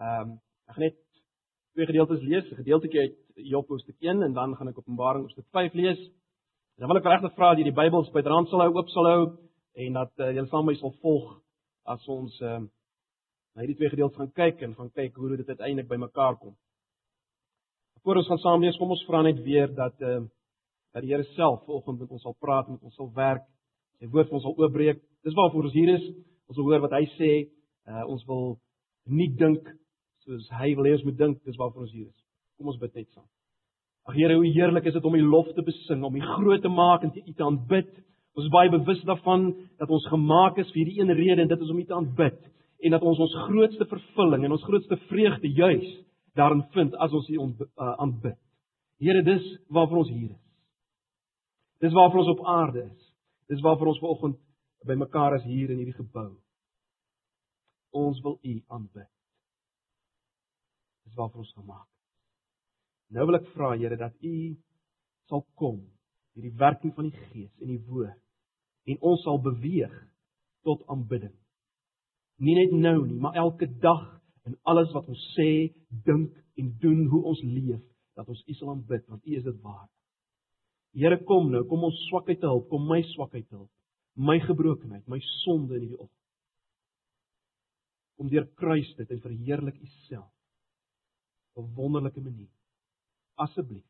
Ehm um, ek gaan net twee gedeeltes lees, 'n gedeeltjie uit Job hoofstuk 1 en dan gaan ek Openbaring hoofstuk 5 lees. En dan wil ek regtig vra dat jy die Bybels byderhand sal hou, oop sal hou en dat uh, julle saam my sal volg as ons ehm uh, na hierdie twee gedeeltes gaan kyk en gaan kyk hoe dit uiteindelik bymekaar kom. Voordat ons gaan saam lees, kom ons vra net weer dat ehm uh, dat die Here self vanoggend met ons sal praat, met ons sal werk, sy woord vir ons sal oopbreek. Dis waarvoor ons hier is. Ons wil hoor wat hy sê. Uh, ons wil nie dink soos hy wil hê ons moet dink. Dis waarvoor ons hier is. Kom ons bid net saam. Ag Here, hoe heerlik is dit om U lof te besing, om U groot te maak en te U te aanbid. Ons is baie bewus daarvan dat ons gemaak is vir hierdie een rede en dit is om U te aanbid en dat ons ons grootste vervulling en ons grootste vreugde juis daarin vind as ons U uh, aanbid. Here, dis waarvoor ons hier is. Dis waarvoor ons op aarde is. Dis waarvoor ons vanoggend bymekaar is hier in hierdie gebou. Ons wil U aanbid. Dis waarvoor ons gemaak is. Nou wil ek vra Here dat U sal kom deur die werking van die Gees en die woord en ons sal beweeg tot aanbidding. Nie net nou nie, maar elke dag in alles wat ons sê, dink en doen, hoe ons leef, dat ons U sal aanbid want U is dit waard. Here kom nou, kom ons swakheid te help, kom my swakheid te help, my gebrokenheid, my sonde in hierdie oggend. Kom deur kruis dit en verheerlik U self op 'n wonderlike manier. Asseblief.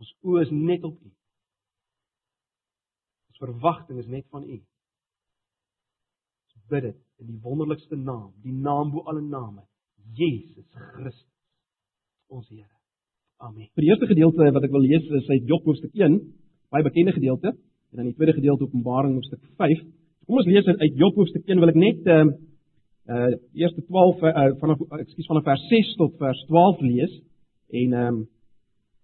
Ons oë is net op U. Ons verwagting is net van U. Ons bid dit in die wonderlikste naam, die naam bo alle name, Jesus Christus, ons Here. Amen. Vir die eerste gedeelte wat ek wil lees is uit Job hoofstuk 1, baie bekende gedeelte, en dan die tweede gedeelte Openbaring hoofstuk 5. Kom ons lees uit Job hoofstuk 1 wil ek net uh, uh eerste 12 uh, vanaf ekskuus vanaf vers 6 tot vers 12 lees en ehm um,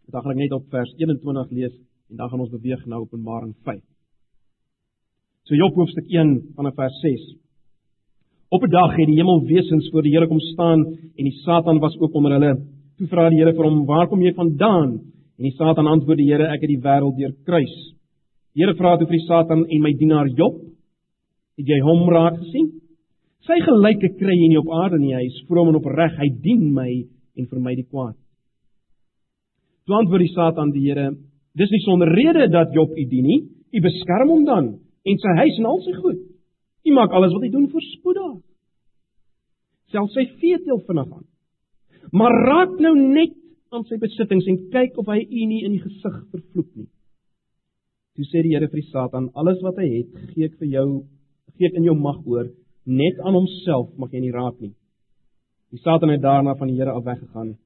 dan gaan ek net op vers 21 lees en dan gaan ons beweeg na Openbaring 5. So Job hoofstuk 1 vanaf vers 6. Op 'n dag het die hemelwesens voor die Here kom staan en die Satan was ook onder hulle Toe vra die Here vir hom: "Waar kom jy vandaan?" En die Satan antwoord die Here: "Ek het die wêreld deur kruis." Die Here vra toe vir die Satan: "En my dienaar Job? Het jy hom raak gesien? Sy gelyke kry jy nie op aarde nie. Hy is vroom en opreg. Hy dien my en vir my die kwaad." Toe antwoord die Satan die Here: "Dis nie sonder rede dat Job u dien nie. U beskerm hom dan en sy huis en al sy goed. U maak alles wat hy doen voorspoedig. Selfs sy veeteel vinnig aan." maar raak nou net aan sy besittings en kyk of hy u nie in die gesig vervloek nie. Toe sê die Here vir die Satan: "Alles wat hy het, gee ek vir jou, gee ek in jou mag oor, net aan homself mag jy nie raak nie." Die Satan het daarna van die Here af weggegaan.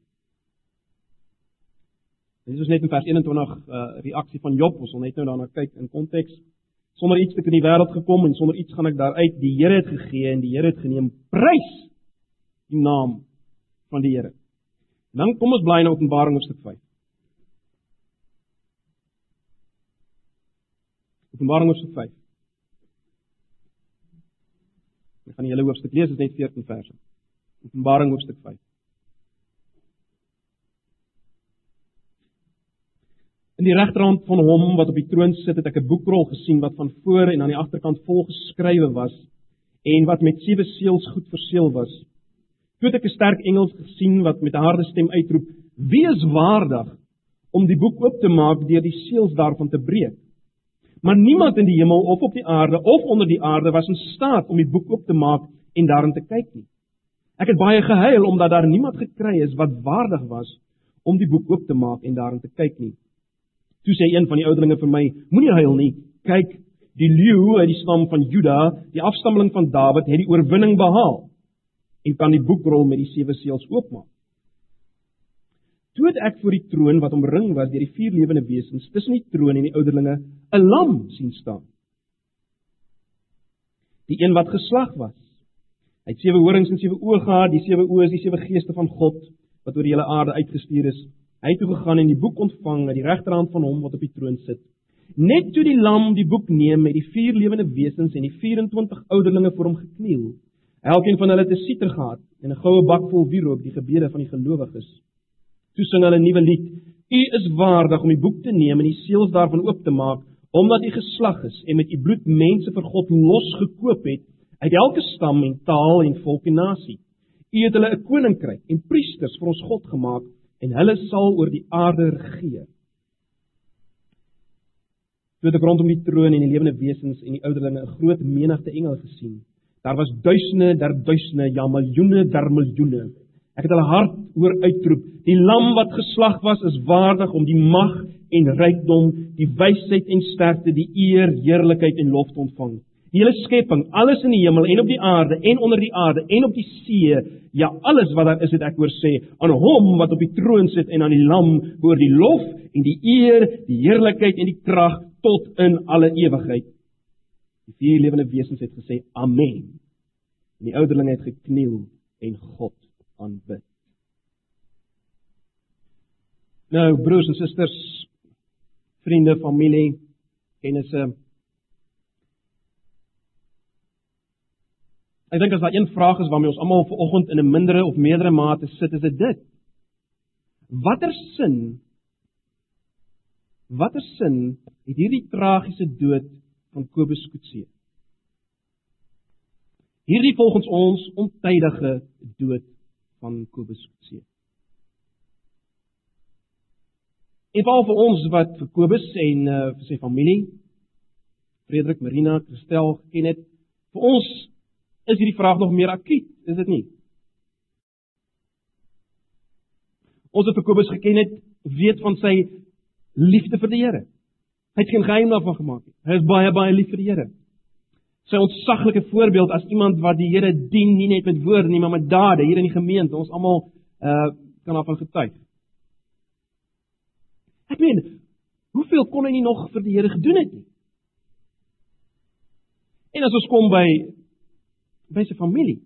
Dit is net in vers 21 uh reaksie van Job, ons wil net nou daarna kyk in konteks. Sonder iets te in die wêreld gekom en sonder iets gaan ek daaruit. Die Here het gegee en die Here het geneem. Prys die naam van die Here. Dan kom ons bly na Openbaring hoofstuk 5. Openbaring hoofstuk 5. Ek gaan die hele hoofstuk lees, dit is net 14 verse. Openbaring hoofstuk 5. In die regterhand van hom wat op die troon sit, het ek 'n boekrol gesien wat van voor en aan die agterkant vol geskrywe was en wat met sewe seels goed verseël was. Toe het ek 'n sterk engel gesien wat met 'n harde stem uitroep: "Wie is waardig om die boek oop te maak deur die seels daarvan te breek?" Maar niemand in die hemel of op die aarde of onder die aarde was in staat om die boek oop te maak en daarin te kyk nie. Ek het baie gehuil omdat daar niemand gekry is wat waardig was om die boek oop te maak en daarin te kyk nie. Toe sê een van die ouderlinge vir my: "Moenie huil nie. Kyk, die leeu uit die stam van Juda, die afstammeling van Dawid, het die oorwinning behaal." en kan die boekrol met die sewe seels oopmaak. Toe het ek voor die troon wat omring was deur die vier lewende wesens tussen die troon en die ouderlinge 'n lam sien staan. Die een wat geslag was. Hy het sewe horings en sewe oë gehad, die sewe oë is die sewe geeste van God wat oor die hele aarde uitgestuur is. Hy het toe gegaan en die boek ontvang uit die regterhand van hom wat op die troon sit. Net toe die lam die boek neem met die vier lewende wesens en die 24 ouderlinge voor hom gekniel, Elkeen van hulle het 'n sieter gehad en 'n goue bak vol wierook, die gebede van die gelowiges. Toe sing hulle 'n nuwe lied: U is waardig om die boek te neem en die seels daarvan oop te maak, omdat u geslag is en met u bloed mense vir God losgekoop het uit elke stam en taal en volk en nasie. U het hulle 'n koninkryk en priesters vir ons God gemaak en hulle sal oor die aarde regeer. Toe het ek rondom die troon en die lewende wesens en die ouderlinge 'n groot menigte engele gesien. Daar was duisende, der duisende, ja miljoene, der miljoene. Ek het hulle hard hoor uitroep: "Die lam wat geslag was, is waardig om die mag en rykdom, die wysheid en sterkte, die eer, heerlikheid en lof te ontvang." Die hele skepping, alles in die hemel en op die aarde en onder die aarde en op die see, ja alles wat daar is, het ek hoor sê, aan hom wat op die troon sit en aan die lam behoort die lof en die eer, die heerlikheid en die krag tot in alle ewigheid. Die vier lewende wesens het gesê amen. En die ouderlinge het gekniel en God aanbid. Nou broers en susters, vriende, familie, kennisse. Ek dink as daar een vraag is waarmee ons almal vanoggend in 'n mindere of meerdere mate sit, is dit dit. Watter sin Watter sin het hierdie tragiese dood van Kobus Kutse? Hierdie volgens ons ontydige dood van Kobus Kutse. En veral vir ons wat vir Kobus en uh, vir sy familie Frederik, Marina, Christel geken het, vir ons is hierdie vraag nog meer akuut, is dit nie? Ons wat vir Kobus geken het, weet van sy liefde vir die Here. Hy het geen geheim daarvan gemaak nie. Hy is baie baie lief vir die Here. Sy ontsaglike voorbeeld as iemand wat die Here dien nie net met woorde nie, maar met dade hier in die gemeente. Ons almal uh kan daarvan getuig. Ek meen, hoeveel kon hy nie nog vir die Here gedoen het nie? En as ons kom by by sy familie,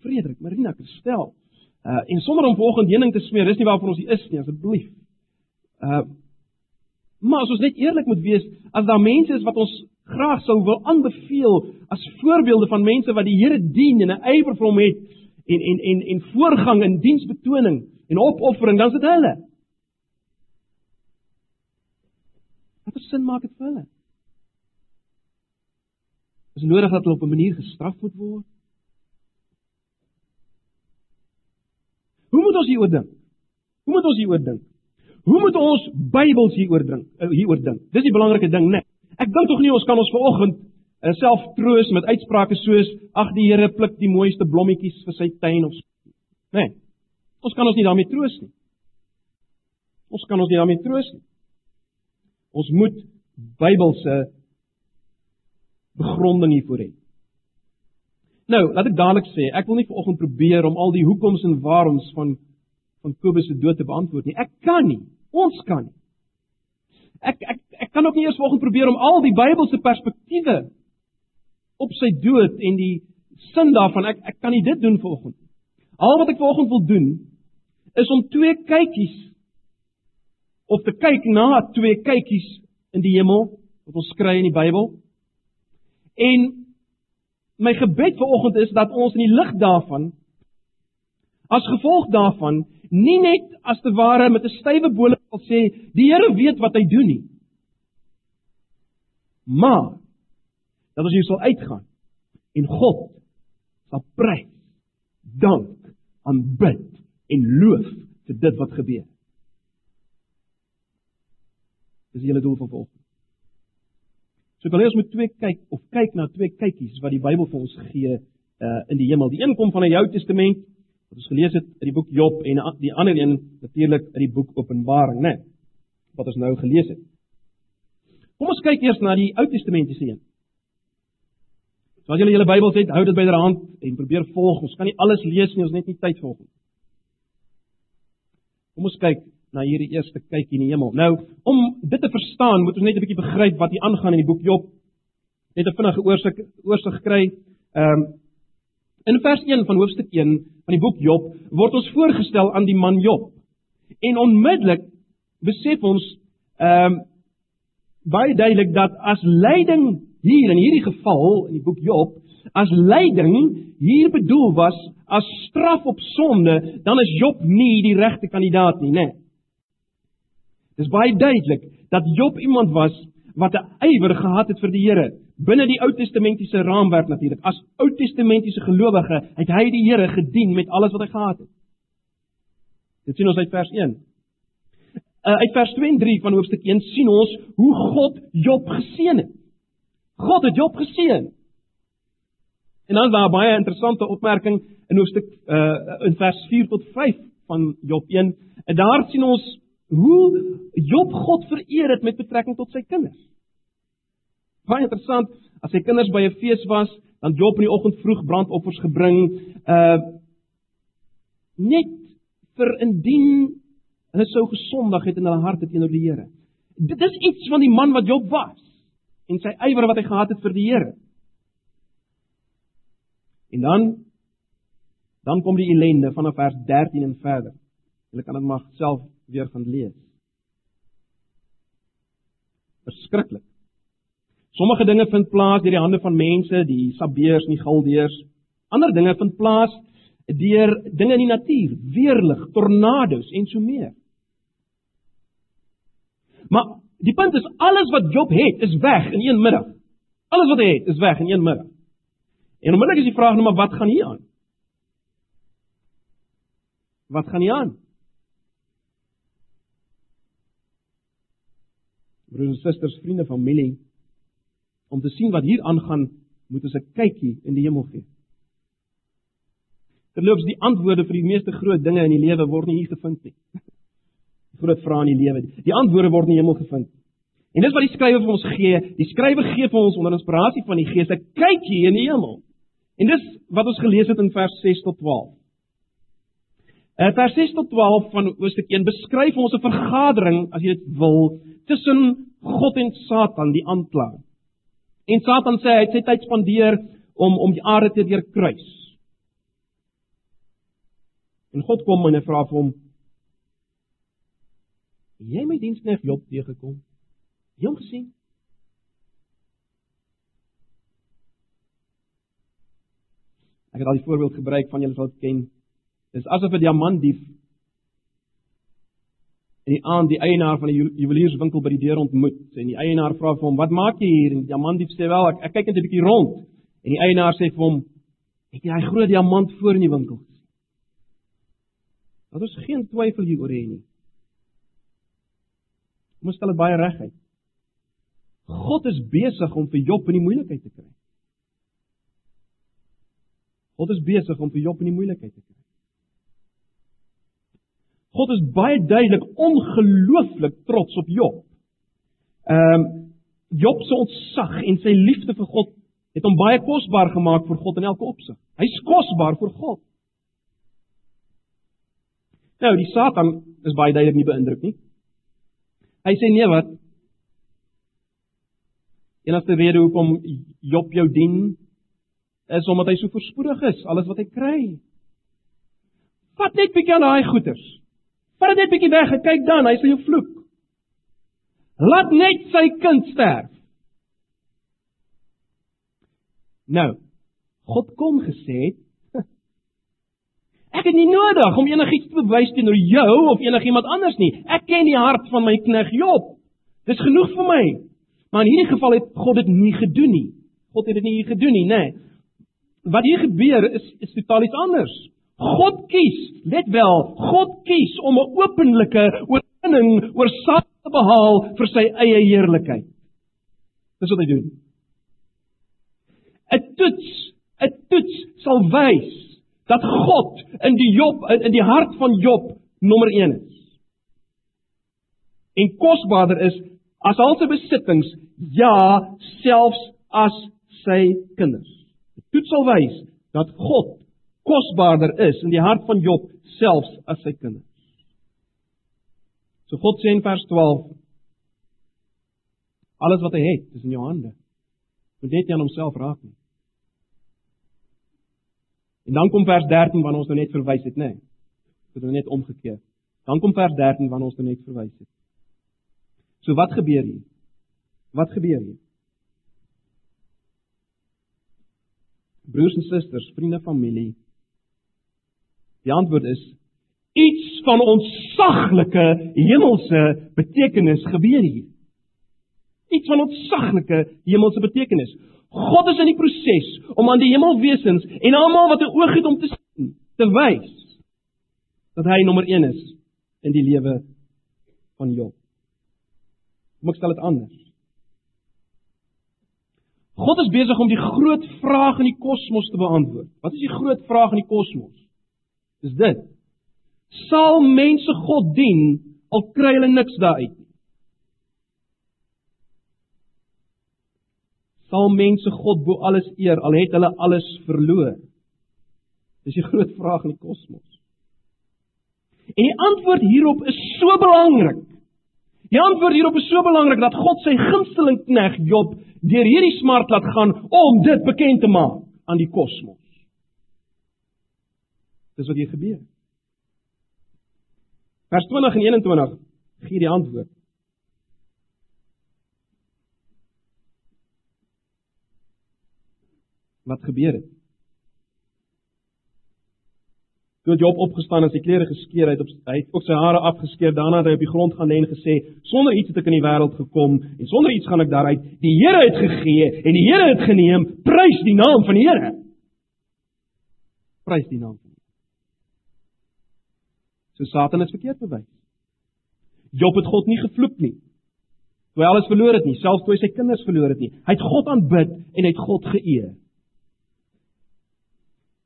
Frederik, Marina, Christel, uh en sonder om vanoggend heuning te smeer, dis nie waarvoor ons hier is nie, asseblief. Uh Maar as ons net eerlik moet wees, as daar mense is wat ons graag sou wil aanbeveel as voorbeelde van mense wat die Here dien en 'n ywer vir hom het en en en en voorgang in diensbetoning en opoffering, dan is dit hulle. Wat sin maak dit vir hulle? Is nodig dat hulle op 'n manier gestraf moet word? Hoe moet ons hieroor dink? Hoe moet ons hieroor dink? Hoe moet ons Bybels hieroor dink? Eh, hieroor dink. Dis die belangrike ding, né? Nee. Ek dink tog nie ons kan ons vanoggend uh, self troos met uitsprake soos ag die Here pluk die mooiste blommetjies vir sy tuin of né? Nee. Ons kan ons nie daarmee troos nie. Ons kan ons nie daarmee troos nie. Ons moet Bybelse begronding hiervoor hê. Nou, laat ek dadelik sê, ek wil nie vanoggend probeer om al die hoekoms en waaroms van van Kobus se dood te beantwoord nie. Ek kan nie. Ons kan nie. Ek ek ek kan ook nie eers vanoggend probeer om al die Bybelse perspektiewe op sy dood en die sin daarvan ek ek kan nie dit doen vanoggend. Al wat ek vanoggend wil doen is om twee kykies of te kyk na twee kykies in die hemel wat ons kry in die Bybel. En my gebed vanoggend is dat ons in die lig daarvan as gevolg daarvan nie net as te ware met 'n stywe bole wil sê die Here weet wat hy doen nie. Maar dat ons hier sal uitgaan en God sal prys, dank, aanbid en loof vir dit wat gebeur. Dis die hele doel van volgens. So ek wil hê ons moet twee kyk of kyk na twee kykies wat die Bybel vir ons gee uh in die hemel. Die een kom van die Ou Testament wat ons gelees het in die boek Job en die ander een natuurlik in die boek Openbaring, né? Nee, wat ons nou gelees het. Kom ons kyk eers na die Ou Testamentiese een. So as julle julle Bybels het, hou dit byderhand en probeer volg. Ons kan nie alles lees nie, ons net nie tyd volg nie. Kom ons kyk na hierdie eerste kyk in die hemel. Nou, om dit te verstaan, moet ons net 'n bietjie begryp wat hier aangaan in die boek Job. Net 'n vinnige oorsig oorsig kry. Ehm um, In vers 1 van hoofstuk 1 van die boek Job word ons voorgestel aan die man Job. En onmiddellik besef ons ehm um, baie duidelik dat as lyding hier in hierdie geval in die boek Job as lyding hier bedoel was as straf op sonde, dan is Job nie die regte kandidaat nie, né? Nee. Dis baie duidelik dat Job iemand was wat 'n ywer gehad het vir die Here, binne die Ou Testamentiese raamwerk natuurlik. As Ou Testamentiese gelowige het hy die Here gedien met alles wat hy gehad het. Dit sien ons uit vers 1. Uh, uit vers 2 en 3 van hoofstuk 1 sien ons hoe God Job geseën het. God het Job geseën. En dan is daar 'n baie interessante opmerking in hoofstuk uh in vers 4 tot 5 van Job 1. En daar sien ons hoe Job God vereer het met betrekking tot sy kinders. Baie interessant, as sy kinders by 'n fees was, dan Job in die oggend vroeg brandoffers gebring, uh net vir indien hulle sou gesondig het in hulle harte teenoor die Here. Dit is iets van die man wat Job was en sy ywer wat hy gehad het vir die Here. En dan dan kom die ellende vanaf vers 13 en verder. Julle kan dit maar self weer gaan lees. Verskriklik. Sommige dinge vind plaas deur die hande van mense, die Sabeers en die Galdeers. Ander dinge vind plaas deur dinge in die natuur, weerlig, tornado's en so meer. Maar die punt is alles wat Job het, is weg in een middag. Alles wat hy het, is weg in een middag. En onmiddellik is die vraag nou maar wat gaan hier aan? Wat gaan hier aan? Broers en susters, vriende, familie, om te sien wat hier aangaan, moet ons 'n kykie in die hemel gee. Terloops, die antwoorde vir die meeste groot dinge in die lewe word nie hier gevind nie. Groot vrae in die lewe. Die antwoorde word in die hemel gevind. En dis wat die skrywer vir ons gee. Die skrywer gee vir ons onder inspirasie van die Gees 'n kykie in die hemel. En dis wat ons gelees het in vers 6 tot 12. Uh, vers 6 tot 12 van Hoofstuk 1 beskryf ons 'n vergadering, as jy dit wil, tussen God en Satan, die aanklaer. En Satan sê hy het sy tyd spandeer om om die aarde te deurkruis. En God kom en hy vra vir hom: "Jy my diensknegt Job teëgekom? Jy hom gesien?" Ek het al die voorbeeld gebruik van julle sal ken. Dis asof 'n diamantdief en die aand die eienaar van die juwelierswinkel by die deur ontmoet en die eienaar vra vir hom: "Wat maak jy hier?" En die diamantdief sê: "Wel, ek, ek kyk net 'n bietjie rond." En die eienaar sê vir hom: "Het jy daai groot diamant voor in die winkel gesien?" Daar is geen twyfel hier oor nie. Ons stel dit baie reguit. God is besig om vir Job in die moeilikheid te kry. God is besig om vir Job in die moeilikheid te kry. God is baie duidelik ongelooflik trots op Job. Ehm um, Job se ontzag en sy liefde vir God het hom baie kosbaar gemaak vir God in elke opsig. Hy's kosbaar vir God. Nou, die Satan is baie duidelik nie beïndruk nie. Hy sê nee wat? Enigste rede hoekom Job jou dien is omdat hy so voorspoedig is, alles wat hy kry. Vat net bietjie aan daai goeders. Vat net bietjie weg, kyk dan, hy sal jou vloek. Laat net sy kind sterf. Nou, God kom gesê, ek het nie nodig om enigiets te bewys teenoor jou of enigiemand anders nie. Ek ken die hart van my knegt Job. Dis genoeg vir my. Maar in hierdie geval het God dit nie gedoen nie. God het dit nie gedoen nie, nê. Nee. Wat hier gebeur is is totaal iets anders. God kies, let wel, God kies om 'n openlike oorwinning oor Satan te behaal vir sy eie heerlikheid. Dis wat hy doen. 'n Toets, 'n toets sal wys dat God in die Job in die hart van Job nommer 1 is. En kosbaarder is as al sy besittings, ja, selfs as sy kinders toets sal wys dat God kosbaarder is in die hart van Job selfs as sy kinders. So God sê in vers 12 alles wat hy het is in jou hande. Moet net aan homself raak nie. En dan kom vers 13 wanneer ons nou net verwys het, nê? Nee, dit is net omgekeer. Dan kom vers 13 wanneer ons nou net verwys het. So wat gebeur hier? Wat gebeur hier? broers en susters, vriende, familie? Die antwoord is iets van ontsaglike hemelse betekenis gebeur hier. Iets van ontsaglike hemelse betekenis. God is in die proses om aan die hemelwesens en almal wat 'n oog het om te sien, te wys dat hy nommer 1 is in die lewe van Job. Kom ek stel dit anders. God is besig om die groot vraag in die kosmos te beantwoord. Wat is die groot vraag in die kosmos? Dis dit. Sal mense God dien al kry hulle niks daaruit nie? Sal mense God bo alles eer al het hulle alles verloor? Dis die groot vraag in die kosmos. En die antwoord hierop is so belangrik. Die antwoord hierop is so belangrik dat God sy gunsteling knegg Job deur hierdie smart laat gaan om dit bekend te maak aan die kosmos. Dis wat hier gebeur. Vers 20 en 21 gee die antwoord. Wat gebeur het? Toe Job opgestaan en sy klere geskeur het, hy het ook sy hare afgeskeer, daarna het hy op die grond gaan lê en gesê: "Sonder iets het ek in die wêreld gekom en sonder iets gaan ek daaruit. Die Here het gegee en die Here het geneem. Prys die naam van die Here." Prys die naam van die Here. So Satan is verkeerd bewys. Job het God nie gevloek nie. Toe hy alles verloor het nie, selfs toe hy sy kinders verloor het nie. Hy het God aanbid en hy het God geëer.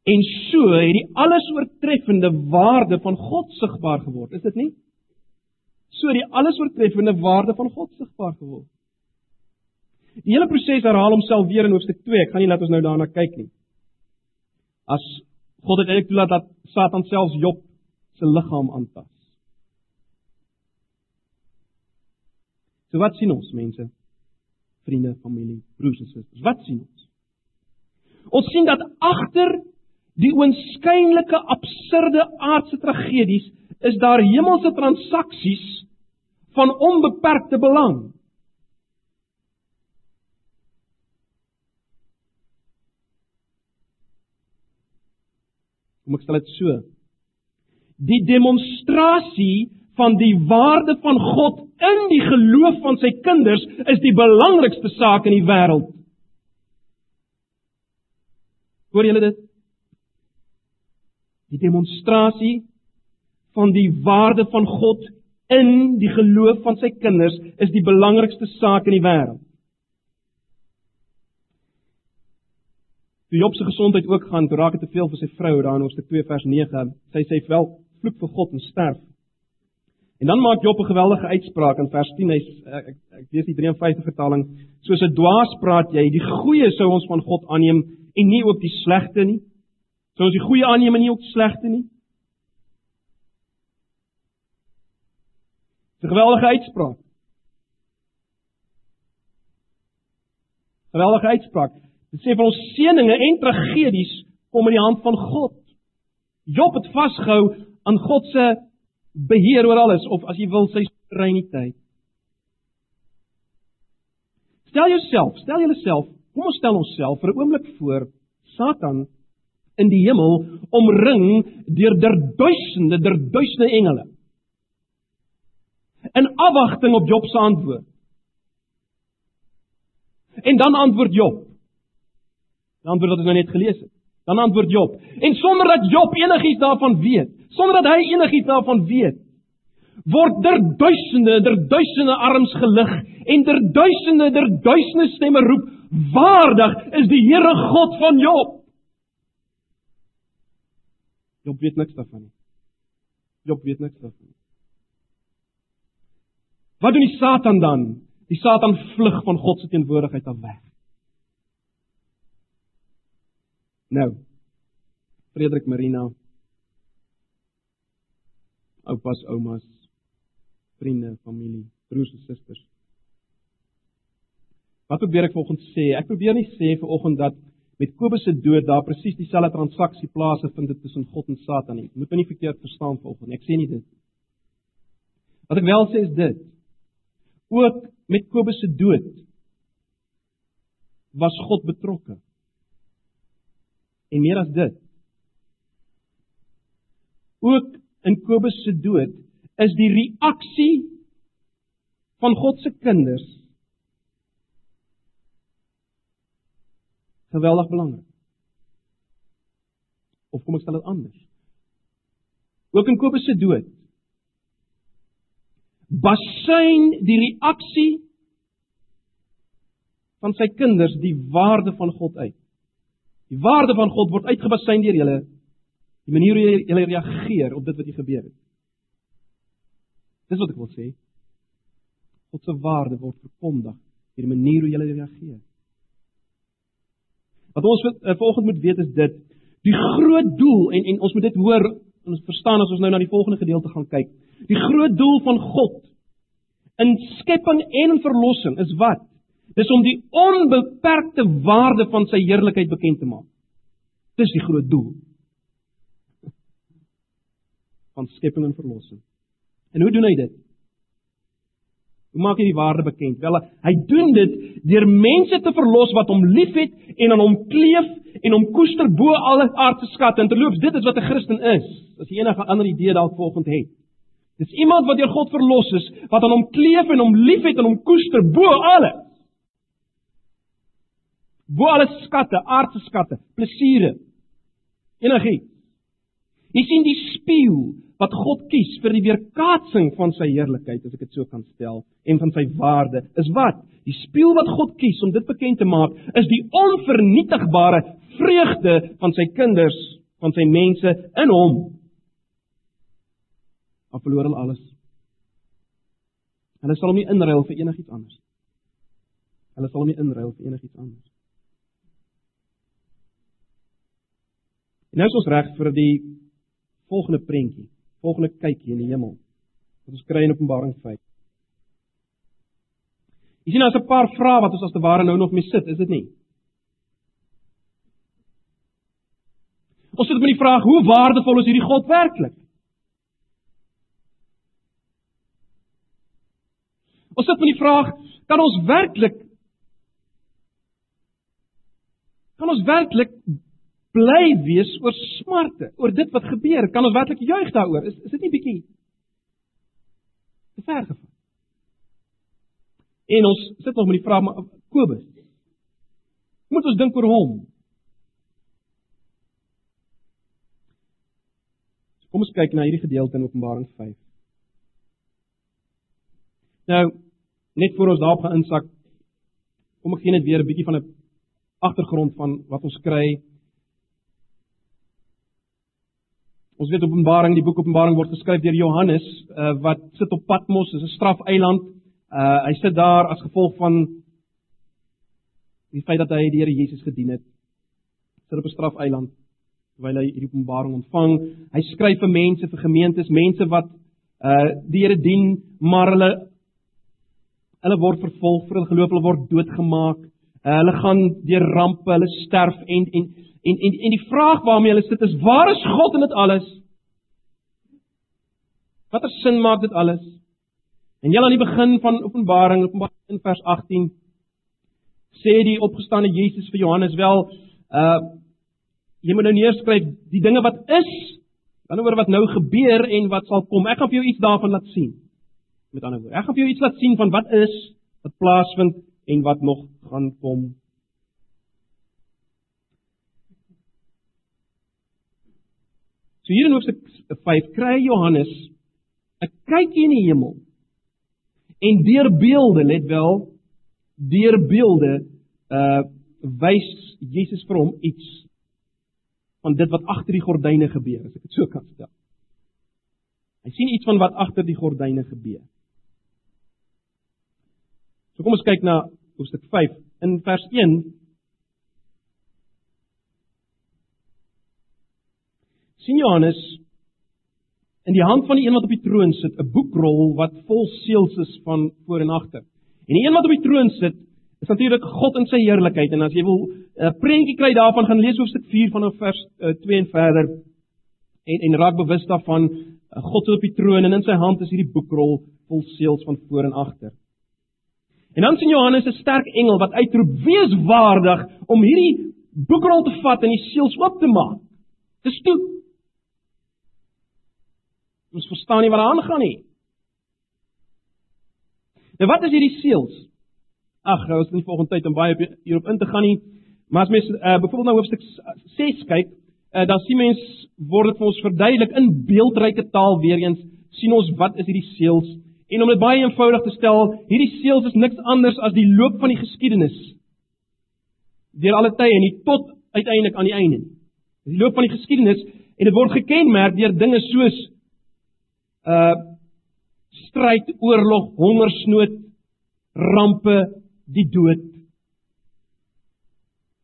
En so het die alles oortreffende waarde van God sigbaar geword, is dit nie? So die alles oortreffende waarde van God sigbaar geword. Die hele proses herhaal homself weer in hoofstuk 2. Ek gaan nie laat ons nou daarna kyk nie. As God het eintlik toelaat dat Satan selfs Job se liggaam aantas. So wat sien ons mense? Vriende, familie, broers en susters. Wat sien ons? Ons sien dat agter die oënskynlike absurde aardse tragedies is daar hemelse transaksies van onbeperkte belang. Kom ek stel dit so. Die demonstrasie van die waarde van God in die geloof van sy kinders is die belangrikste saak in die wêreld. Hoor julle dit? Die demonstrasie van die waarde van God in die geloof van sy kinders is die belangrikste saak in die wêreld. Toe Job se gesondheid ook gaan, toe raak dit te veel vir sy vrou daar in Hoofstuk 2 vers 9. Sy sê wel vloek vir God en sterf. En dan maak Job 'n geweldige uitspraak in vers 10. Hy ek ek, ek lees die 53 vertaling. Soos 'n dwaas praat jy, die goeie sou ons van God aanneem en nie ook die slegte nie. Sou ons die goeie aanneem en nie ook die slegte nie? 'n Geweldige uitspraak. Geweldige uitspraak. Dit sê vir ons seëninge en tragedies kom in die hand van God. Job het vasgehou aan God se beheer oor alles of as jy wil sy soewereiniteit. Stel jouself, stel jouself, kom ons stel onsself vir 'n oomblik voor Satan in die hemel omring deur der duisende, der duisende engele. In afwagting op Job se antwoord. En dan antwoord Job. Die antwoord wat ons nou net gelees het. Dan antwoord Job. En sonder dat Job enigiets daarvan weet, sonder dat hy enigiets daarvan weet, word der duisende, der duisende arms gelig en der duisende, der duisende stemme roep: "Waardig is die Here God van Job." Job weet niks daarvan nie. Job weet niks daarvan. Wat doen die Satan dan? Die Satan vlug van God se teenwoordigheid af weg. Nou. Frederik Marina. Oupas, oumas, vriende, familie, broers en susters. Wat probeer ek vanoggend sê? Ek probeer nie sê vanoggend dat met Kobus se dood daar presies dieselfde transaksie plaasvind tussen God en Satan nie. Moet my nie verkeerd verstaan vanoggend. Ek sê nie dit. Wat ek wel sê is dit. Ook met Kobus se dood was God betrokke. En meer as dit. Ook in Kobus se dood is die reaksie van God se kinders geweldig belangrik. Of kom ek stel dit anders? Ook in Kobus se dood basyn die reaksie van sy kinders die waarde van God uit. Die waarde van God word uitgebasyn deur julle die manier hoe julle reageer op dit wat hier gebeur het. Dis wat ek wil sê. God se waarde word verkondig deur die manier hoe julle reageer. Wat ons uh, volgens moet weet is dit die groot doel en en ons moet dit hoor en ons verstaan as ons nou na die volgende gedeelte gaan kyk. Die groot doel van God in skepping en in verlossing is wat? Dis om die onbeperkte waarde van sy heerlikheid bekend te maak. Dis die groot doel van skepping en verlossing. En hoe doen hy dit? Hoe maak hy die waarde bekend? Wel, hy doen dit deur mense te verlos wat hom liefhet en aan hom kleef en hom koester bo alle aardse skatte. En terloops, dit is wat 'n Christen is. As jy enige ander idee dalk volgens het. Dis iemand wat deur God verlos is, wat aan hom kleef en hom liefhet en hom koester bo alles. Bo alle skatte, aardse skatte, plesiere. Enigiets. Jy sien die spieël wat God kies vir die weerkaatsing van sy heerlikheid, as ek dit so kan stel, en van sy waarde, is wat? Die spieël wat God kies om dit bekend te maak, is die onvernietigbare vreugde van sy kinders, van sy mense in hom dan verloor hulle alles. Hulle sal hom nie inruil vir enigiets anders. Hulle sal hom nie inruil vir enigiets anders. En nou is ons reg vir die volgende prentjie, volgende kykie in die hemel. Wat ons kry in Openbaring 5. Jy sien daar's 'n paar vrae wat ons as te ware nou nog mee sit, is dit nie? Ons sit met die vraag: Hoe waardevol is hierdie God werklik? Ons sit met die vraag, kan ons werklik kan ons werklik bly wees oor smarte, oor dit wat gebeur? Kan ons werklik juig daaroor? Is is dit nie bietjie te ver gevat? En ons sit nog met die vraag maar Kobus. Moet ons dink oor hom? Kom ons kyk na hierdie gedeelte in Openbaring 5. Nou, net voor ons daarop gaan insak, kom ek gee net weer 'n bietjie van 'n agtergrond van wat ons kry. Ons weet Openbaring, die boek Openbaring word geskryf deur Johannes uh, wat sit op Patmos, dis 'n strafeiland. Uh hy sit daar as gevolg van die feit dat hy die Here Jesus gedien het. Sit op 'n strafeiland terwyl hy hierdie Openbaring ontvang. Hy skryf vir mense, vir gemeentes, mense wat uh die Here dien, maar hulle Hulle word vervolg vir hulle geloof, hulle word doodgemaak. Uh, hulle gaan deur rampe, hulle sterf en en en en, en die vraag waarmee hulle sit is: Waar is God in dit alles? Watter sin maak dit alles? En jy aan die begin van Openbaring, Openbaring in vers 18 sê die opgestane Jesus vir Johannes wel uh jy moet nou neerskryf die dinge wat is, dan oor wat nou gebeur en wat sal kom. Ek gaan vir jou iets daarvan laat sien. Met ander woorde, ek gaan vir jou iets laat sien van wat is, wat plaasvind en wat nog gaan kom. So hier in hoofstuk 5 kry Johannes 'n kykie in die hemel. En deur beelde, let wel, deur beelde uh wys Jesus vir hom iets van dit wat agter die gordyne gebeur, as ek dit so kan stel. Hy sien iets van wat agter die gordyne gebeur. So kom ons kyk na hoofstuk 5 in vers 1. Sien Johannes in die hand van die een wat op die troon sit 'n boekrol wat vol seels is van voor en agter. En die een wat op die troon sit is natuurlik God in sy heerlikheid en as jy wil 'n prentjie kry daarvan gaan lees hoofstuk 4 vanaf vers 2 en verder en en raak bewus daarvan God sit op die troon en in sy hand is hierdie boekrol vol seels van voor en agter. En dan sien Johannes 'n sterk engel wat uitroep: "Wees waardig om hierdie boekrol te vat en die seels oop te maak." Dis toe. Ons verstaan nie wat daar aangaan nie. Nou wat is hierdie seels? Ag, nou is nie volgende tyd om baie hierop in te gaan nie. Maar as mens uh, byvoorbeeld na hoofstuk 6 kyk, uh, dan sien mens word dit vir ons verduidelik in beeldryke taal weer eens sien ons wat is hierdie seels en om dit baie eenvoudig te stel, hierdie seels is niks anders as die loop van die geskiedenis deur alle tye en nie tot uiteindelik aan die einde nie. Die loop van die geskiedenis en dit word gekenmerk deur dinge soos uh stryd, oorlog, hongersnood, rampe, die dood.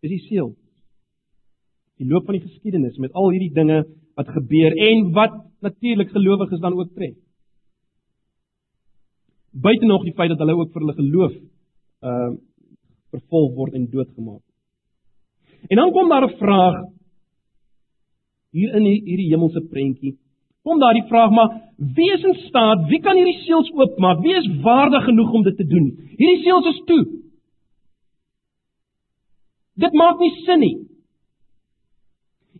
Dis die seël. Die loop van die geskiedenis met al hierdie dinge wat gebeur en wat natuurlik gelowiges dan ook tref. Buite nog die feit dat hulle ook vir hulle geloof uh vervolg word en doodgemaak. En dan kom daar 'n vraag hier in hierdie hemelse prentjie. Kom daar die vraag maar wie is in staat? Wie kan hierdie seels oopmaak? Wie is waardig genoeg om dit te doen? Hierdie seels is toe. Dit maak nie sin nie.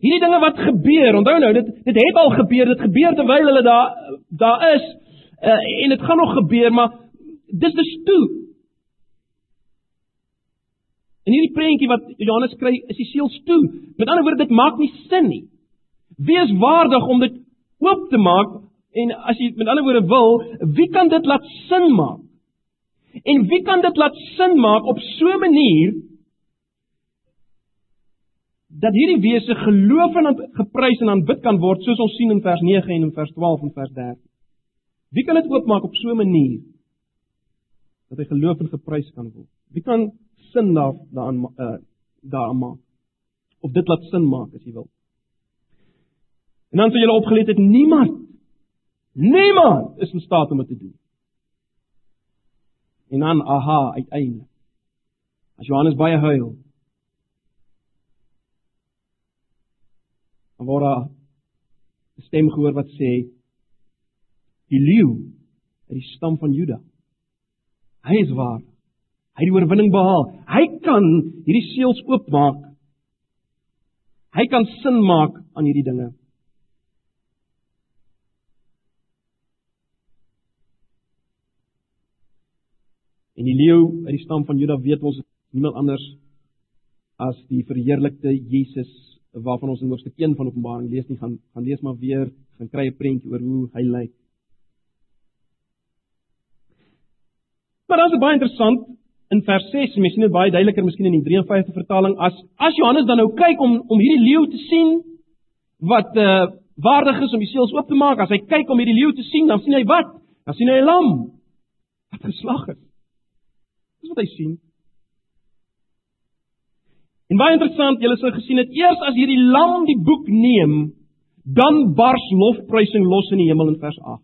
Hierdie dinge wat gebeur, onthou nou, dit dit het al gebeur, dit gebeur terwyl hulle daar daar is uh, en dit gaan nog gebeur, maar dis dis toe. En hierdie prentjie wat Johannes kry, is die seels toe. Met ander woorde, dit maak nie sin nie. Wie is waardig om dit oop te maak? En as jy met ander woorde wil, wie kan dit laat sin maak? En wie kan dit laat sin maak op so 'n manier dat hierdie wese geloof en geprys en aanbid kan word soos ons sien in vers 9 en in vers 12 en vers 13. Wie kan dit oopmaak op so 'n manier dat hy geloof en geprys kan word? Wie kan sin daar daaraan uh, daaraan maak? Of dit laat sin maak as jy wil. En dan sou julle opgelet het niemand niemand is in staat om dit te doen. En dan aha uiteindelik. As Johannes baie huil. Dan word daar 'n stem gehoor wat sê die leeu uit die stam van Juda. Hy is waar. Hy het die oorwinning behaal. Hy kan hierdie seels oopmaak. Hy kan sin maak aan hierdie dinge. En die leeu uit die stam van Juda weet ons niemand anders as die verheerlikte Jesus waarvan ons in hoofstuk 1 van Openbaring lees nie gaan gaan lees maar weer gaan kry 'n prentjie oor hoe hy lyk. Maar dit is baie interessant in vers 6, mens sien dit baie duideliker miskien in die 53 vertaling as as Johannes dan nou kyk om om hierdie leeu te sien wat uh waardig is om die seels oop te maak, as hy kyk om hierdie leeu te sien, dan sien hy wat? Dan sien hy 'n lam wat geslag is. Dis wat hy sien. En baie interessant, julle sou gesien het eers as hierdie lam die boek neem, dan bars lofprysing los in die hemel in vers 8.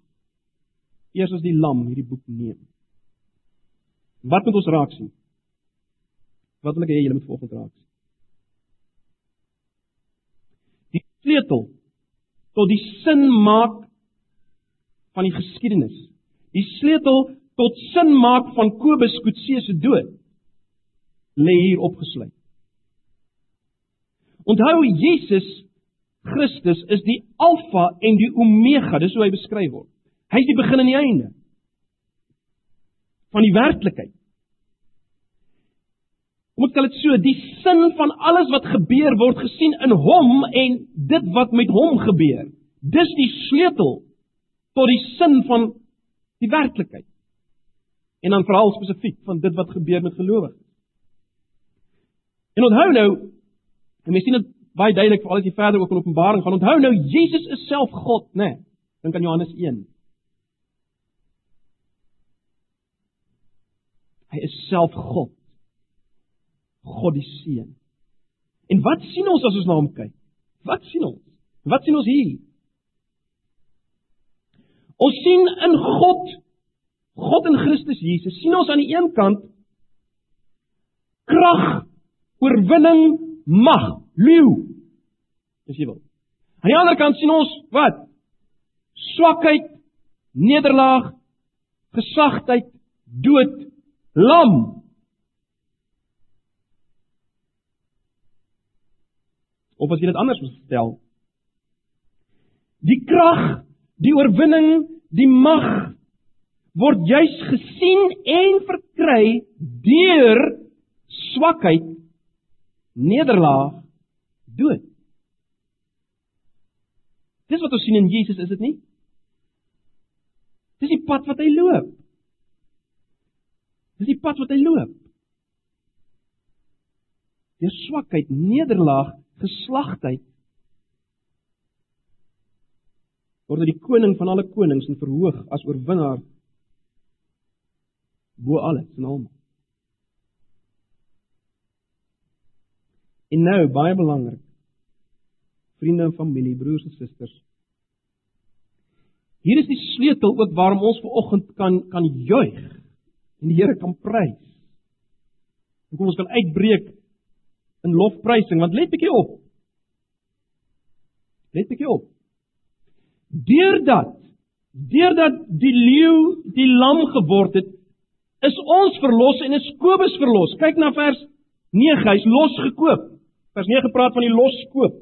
Eers as die lam hierdie boek neem. Wat moet ons raak sien? Wat wil ek hê julle moet volgens raak sien? Die sleutel tot die sin maak van die geskiedenis. Die sleutel tot sin maak van Kobus Kutse se dood lê hier opgesluit. Onthou Jesus Christus is die alfa en die omega, dis hoe hy beskryf word. Hy is die begin en die einde van die werklikheid. Moet dit so die sin van alles wat gebeur word gesien in hom en dit wat met hom gebeur. Dis die sleutel tot die sin van die werklikheid en dan veral spesifiek van dit wat gebeur met gelowiges. En onthou nou, en mens sien dit baie duidelik veral as jy verder ook in Openbaring gaan, onthou nou Jesus is self God, né? Nee, Dink aan Johannes 1. Hy is self God. God die Seun. En wat sien ons as ons na hom kyk? Wat sien ons? Wat sien ons hier? Ons sien in God God in Christus Jesus sien ons aan die een kant krag, oorwinning, mag, leeu. As jy wil. Aan die ander kant sien ons wat? Swakheid, nederlaag, gesagtheid, dood, lam. Of as jy dit anders stel, die krag, die oorwinning, die mag word juis gesien en verkry deur swakheid, nederlaag, dood. Dis wat ons sien in Jesus, is dit nie? Dis die pad wat hy loop. Dis die pad wat hy loop. Deur swakheid, nederlaag, geslagtheid word hy die koning van alle konings en verhoog as oorwinnaar bo alles en almal. En nou baie belangrik. Vriende en familie, broers en susters. Hier is die sleutel ook waarom ons ver oggend kan kan juig en die Here kan prys. Hoekom ons kan uitbreek in lofprysing want let bietjie op. Let bietjie op. Deurdat deurdat die leeu die lam geword het, is ons verlos en is Kobus verlos. Kyk na vers 9, hy's losgekoop. Vers 9 praat van die loskoop.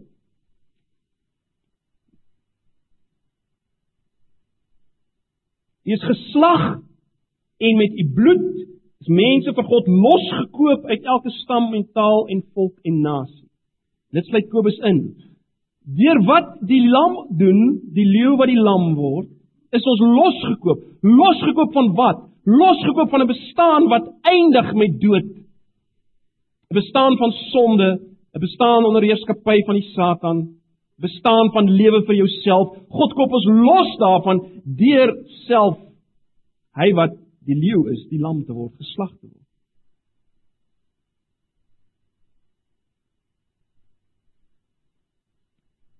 Hy is geslag en met u bloed is mense vir God losgekoop uit elke stam en taal en volk en nasie. Dit sluit Kobus in. Deur wat die lam doen, die leeu wat die lam word, is ons losgekoop. Losgekoop van wat? Losgekoop van 'n bestaan wat eindig met dood. 'n Bestaan van sonde, 'n bestaan onder heerskappy van die Satan, bestaan van lewe vir jouself. God koop ons los daarvan deur self hy wat die leeu is, die lam te word geslag te word.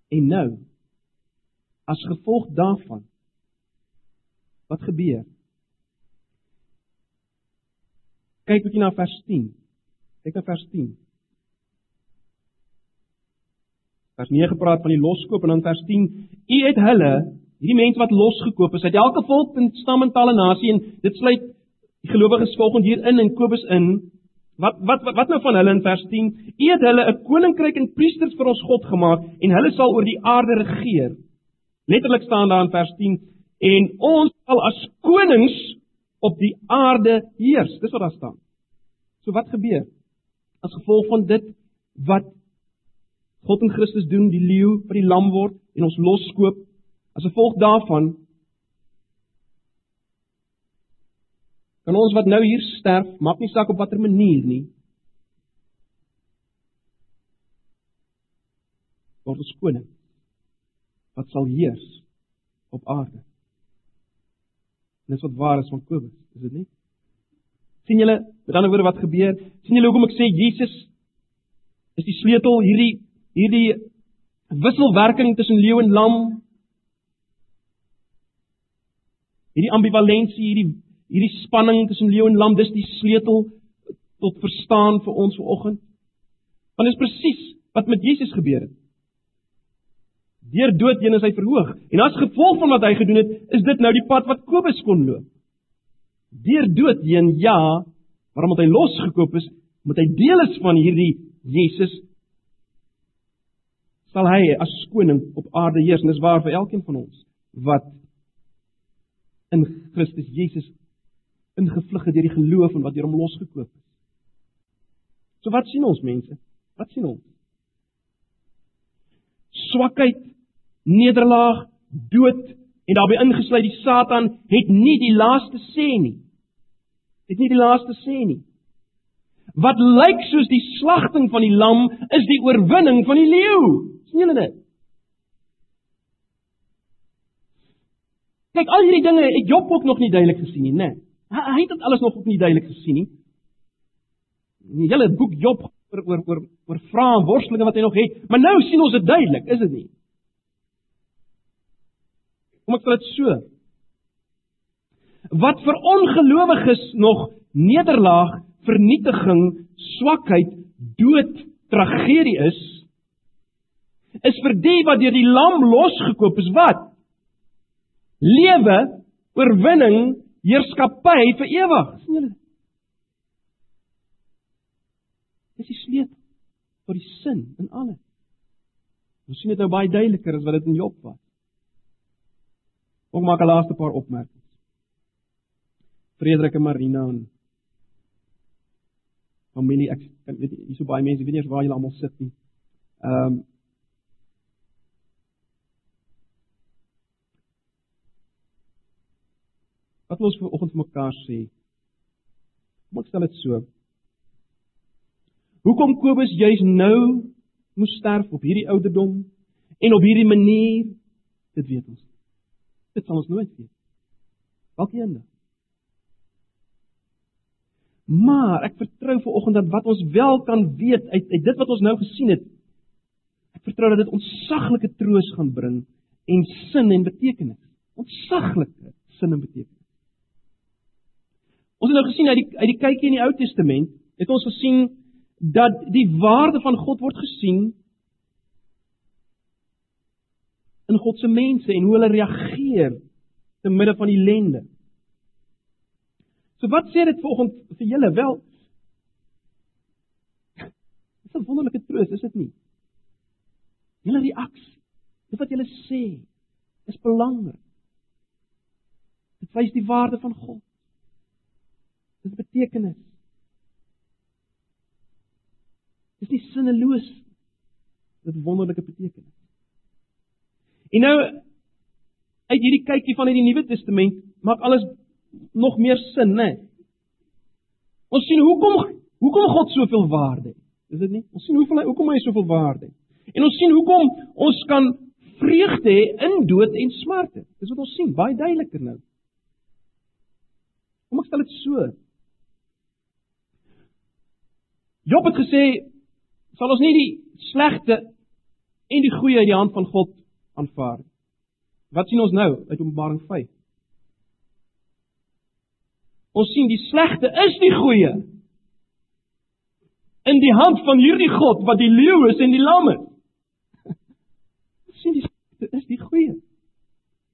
En nou as gevolg daarvan wat gebeur? Kyk bietjie na vers 10. Kyk na vers 10. Vers 9 praat van die loskoop en dan vers 10: U het hulle, hierdie mense wat losgekoop is uit elke volk en stam en taal en nasie en dit sluit die gelowiges volgens hier in in Kobus in. Wat wat wat, wat nou van hulle in vers 10? U het hulle 'n koninkryk en priesters vir ons God gemaak en hulle sal oor die aarde regeer. Letterlik staan daar in vers 10 en ons sal as konings op die aarde heers. Dis wat daar staan. So wat gebeur? As gevolg van dit wat God in Christus doen, die leeu wat die lam word en ons loskoop, as gevolg daarvan kan ons wat nou hier sterf, maak nie saak op watter manier nie, word ons koning wat sal heers op aarde. Dis wat waar is van Kobus, is dit nie? sien julle met ander woorde wat gebeur? sien julle hoekom ek sê Jesus is die sleutel hierdie hierdie wisselwerking tussen leeu en lam? Hierdie ambivalensie, hierdie hierdie spanning tussen leeu en lam, dis die sleutel tot verstaan vir ons vanoggend. Want dit is presies wat met Jesus gebeur het. Deur dood heen is hy verhoog. En as gevolg van wat hy gedoen het, is dit nou die pad wat Kobus kon loop deur dood heen ja, maar omdat hy losgekoop is, omdat hy deel is van hierdie Jesus sal hy as koning op aarde heers en dis waar vir elkeen van ons wat in Christus Jesus ingevlug het deur die geloof en wat deur hom losgekoop is. So wat sien ons mense? Wat sien ons? Swakheid, nederlaag, dood en daarbey ingesluit die Satan het nie die laaste sê nie. Het nie die laaste sê nie. Wat lyk soos die slagting van die lam is die oorwinning van die leeu. sien julle dit? Kyk, al hierdie dinge het Job ook nog nie duidelik gesien nie, né? Hy, hy het dit alles nog nie duidelik gesien nie. Die hele boek Job oor oor oor oor vrae en worstelinge wat hy nog het, maar nou sien ons dit duidelik, is dit nie? Kom ek sê dit so. Wat vir ongelowiges nog nederlaag, vernietiging, swakheid, dood, tragedie is, is vir die wat deur die lam losgekoop is wat? Lewe, oorwinning, heerskappy vir ewig. sien julle? Dis die sleutel vir die sin in alles. Ons sien dit nou baie duideliker as wat dit in Job was. Kom maak 'n laaste paar opmerkings. Frederik en Marina en familie. Ek weet hier so baie mense, weet nie waar julle almal sit nie. Ehm um, Wat ons vir oggend vir mekaar sê. Kom ek stel dit so. Hoekom Kobus juis nou moes sterf op hierdie ouderdom en op hierdie manier? Dit weet ons. Dit sal ons nooit weet. Dalk eendag. Maar ek vertrou ver oggend dat wat ons wel kan weet uit uit dit wat ons nou gesien het. Ek vertrou dat dit ontsaglike troos gaan bring en sin en betekenis. Ontsaglike sin en betekenis. Ons het nou gesien uit die uit die kykie in die Ou Testament, het ons gesien dat die waarde van God word gesien in God se mense en hoe hulle reageer te midde van die ellende. So wat sê dit vanoggend vir julle? Wel, dis 'n wonderlike troos, is dit nie? Julle reaksie, dit wat julle sê, is belangrik. Dit wys die waarde van God. Dit betekenis. Dis nie sinneloos. Dit wonderlike betekenis. En nou uit hierdie kykie van uit die Nuwe Testament maak alles nog meer sin, né? Ons sien hoekom hoekom God soveel waarde het. Is dit nie? Ons sien hoeveel hy hoekom hy soveel waarde het. En ons sien hoekom ons kan vreugde hê in dood en smarte. Dis wat ons sien, baie duideliker nou. Kom ek stel dit so. Job het gesê sal ons nie die slegte en die goeie uit die hand van God aanvaar. Wat sien ons nou uit Openbaring 5? Ons sien die slegte is die goeie. In die hand van hierdie God wat die leeu is en die lam is. Ons sien die slegte is die goeie.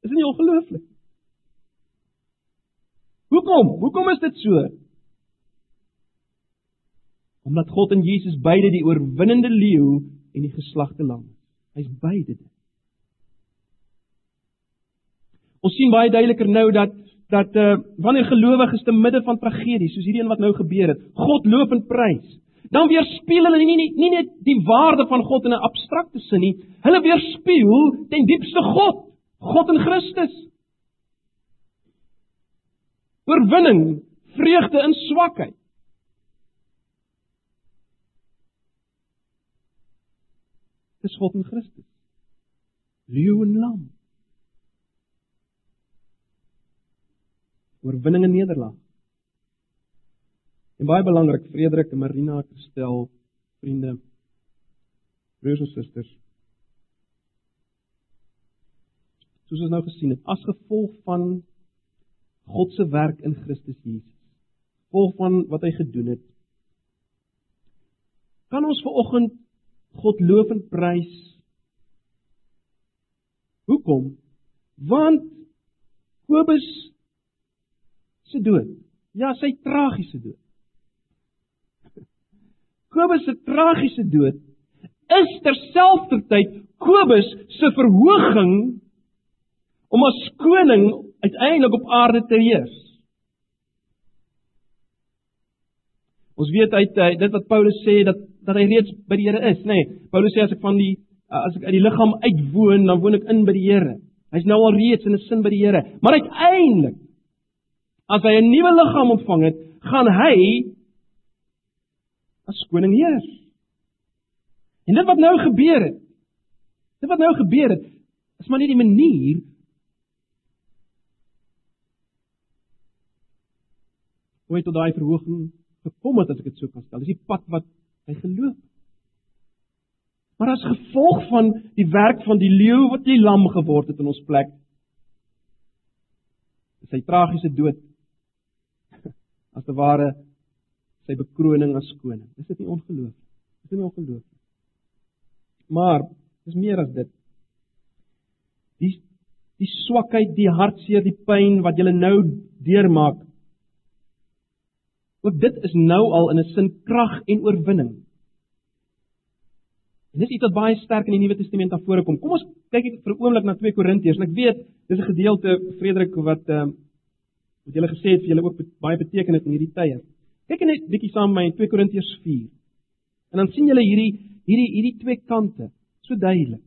Is dit nie ongelooflik? Hoekom? Hoekom is dit so? Omdat God in Jesus beide die oorwinnende leeu en die geslagte lam is. Hy's beide dit. Ons sien baie duideliker nou dat dat uh, wanneer gelowiges te midde van tragedie soos hierdie een wat nou gebeur het, God loop en prys. Dan weerspieël hulle nie, nie nie net die waarde van God in 'n abstrakte sin nie, hulle weerspieël ten diepste God, God in Christus. Oorwinning, vreugde in swakheid. Dis God in Christus. Leeu en lam. Oorwinning en nederlaag. En baie belangrik, Frederik en Marina gestel, vriende, broers en susters. Soos ons nou gesien het, as gevolg van God se werk in Christus Jesus, gevolg van wat hy gedoen het, kan ons ver oggend God loof en prys. Hoekom? Want Kobus se dood. Ja, sy tragiese dood. Kobus se tragiese dood is terselfdertyd Kobus se verhoging om as koning uiteindelik op aarde te heers. Ons weet uit uh, dit wat Paulus sê dat dat hy reeds by die Here is, nê. Nee, Paulus sê as ek van die uh, as ek uit die liggaam uitwoon, dan woon ek in by die Here. Hy's nou al reeds in 'n sin by die Here. Maar uiteindelik as hy 'n nuwe liggaam ontvang het, gaan hy as koning heers. En dit wat nou gebeur het, dit wat nou gebeur het, is maar nie die manier hoe hy tot daai verhoging gekom het as ek dit so kan stel. Dis die pad wat hy geloop het. Maar as gevolg van die werk van die leeu wat die lam geword het in ons plek, sy tragiese dood as te ware sy bekroning as koning. Is dit nie ongelooflik? Is dit nie ongelooflik? Maar dis meer as dit. Die die swakheid, die hartseer, die pyn wat jy nou deurmaak. Ook dit is nou al in 'n sin krag en oorwinning. En dis iets wat baie sterk in die Nuwe Testament na vore kom. Kom ons kyk vir 'n oomblik na 2 Korintiërs. En ek weet dis 'n gedeelte Frederik wat ehm uh, wat julle gesê het vir julle ook baie beteken het in hierdie tye. Kyk net bietjie saam met my in 2 Korintiërs 4. En dan sien julle hierdie hierdie hierdie twee kante so duidelik.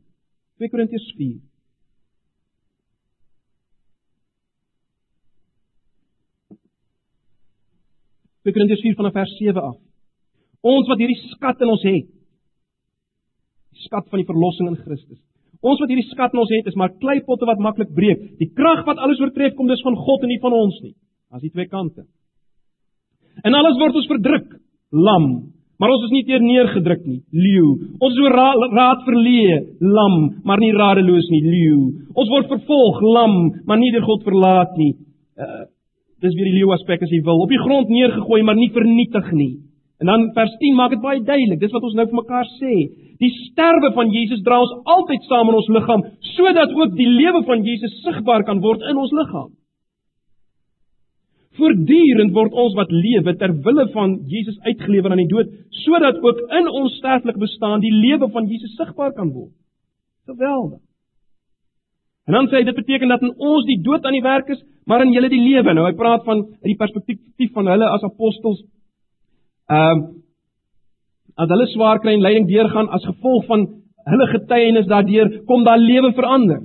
2 Korintiërs 4. Korintiërs 4 vanaf vers 7 af. Ons wat hierdie skat in ons het. Die skat van die verlossing in Christus. Ons wat hierdie skat in ons het is maar kleipotte wat maklik breek. Die krag wat alles oortref kom dus van God en nie van ons nie. As die twee kante. En alles word ons verdruk, lam. Maar ons is nie teer neergedruk nie, leeu. Ons is oor ra raad verleë, lam, maar nie radeloos nie, leeu. Ons word vervolg, lam, maar nie deur God verlaat nie. Uh, dis weer die leeu aspek as jy wil. Op die grond neergegooi, maar nie vernietig nie. En dan vers 10 maak dit baie duidelik. Dis wat ons nou vir mekaar sê. Die sterwe van Jesus dra ons altyd saam in ons liggaam, sodat ook die lewe van Jesus sigbaar kan word in ons liggaam. Voortdurend word ons wat lewe ter wille van Jesus uitgelewer aan die dood, sodat ook in ons sterflike bestaan die lewe van Jesus sigbaar kan word. Geweldig. En dan sê hy dit beteken dat in ons die dood aan die werk is, maar in julle die lewe. Nou hy praat van uit die perspektief van hulle as apostels. Ehm um, as hulle swaar kry en lyding deurgaan as gevolg van hulle getuienis daardeur kom daar lewe verander.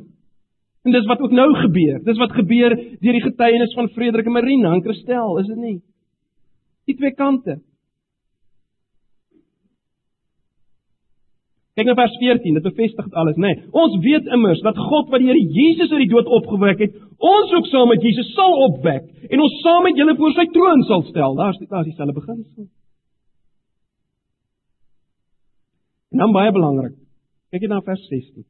En dis wat ook nou gebeur. Dis wat gebeur deur die getuienis van Frederik en Marina en Christel, is dit nie? Die twee kante. Kyk na vers 14, dit bevestig alles, nê. Nee, ons weet immers dat God wat die Here Jesus uit die dood opgewek het, ons ook saam met Jesus sal opwek en ons saam met julle voor sy troon sal stel. Daar's daar's dieselfde beginsel. En dan baie belangrik. Kyk net na vers 16.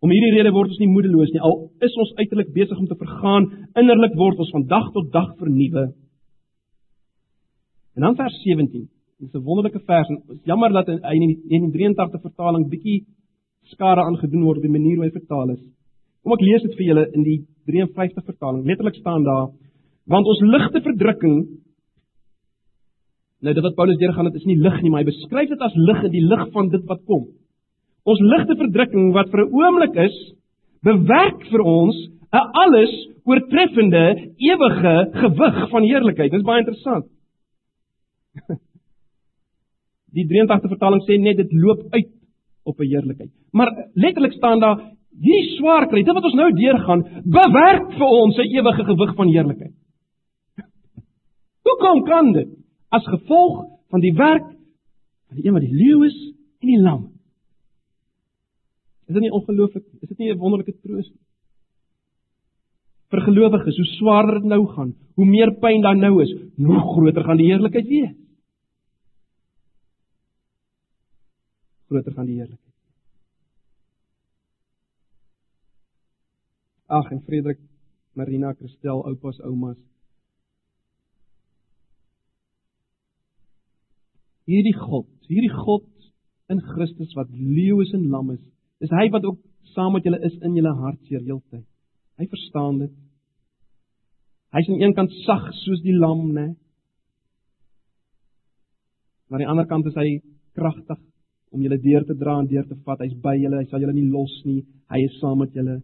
Om hierdie rede word ons nie moedeloos nie. Al is ons uiterlik besig om te vergaan, innerlik word ons van dag tot dag vernuwe. En dan vers 17. Dit is 'n wonderlike vers en jammer dat hy in die 83 vertaling bietjie skade aangedoen word op die manier hoe hy vertaal is. Kom ek lees dit vir julle in die 53 vertaling. Letterlik staan daar: Want ons ligte verdrukking Nou dit wat Paulus deurgaan het is nie lig nie, maar hy beskryf dit as lig in die lig van dit wat kom. Ons ligte verdrukking wat vir 'n oomblik is, bewerk vir ons 'n alles oortreffende ewige gewig van heerlikheid. Dis baie interessant. Die 83 vertaling sê net dit loop uit op 'n heerlikheid. Maar letterlik staan daar hierdie swaar kry, dit wat ons nou deurgaan, bewerk vir ons 'n ewige gewig van heerlikheid. Hoe kom kan dit? As gevolg van die werk van die een wat die leeu is en die lam. Is dit nie ongelooflik? Is dit nie 'n wonderlike troos nie? Vir gelowiges, hoe swaarder dit nou gaan, hoe meer pyn daar nou is, hoe groter gaan die heerlikheid wees. Groter gaan die heerlikheid. Ag, en Frederik, Marina, Christel, oupas, oumas. Hierdie God, hierdie God in Christus wat leeu is en lam is, Dis hy wat ook saam met julle is in julle hartseer heeltyd. Hy verstaan dit. Hy's aan een kant sag soos die lam, né? Maar aan die ander kant is hy kragtig om julle deur te dra en deur te vat. Hy's by julle, hy sal julle nie los nie. Hy is saam met julle.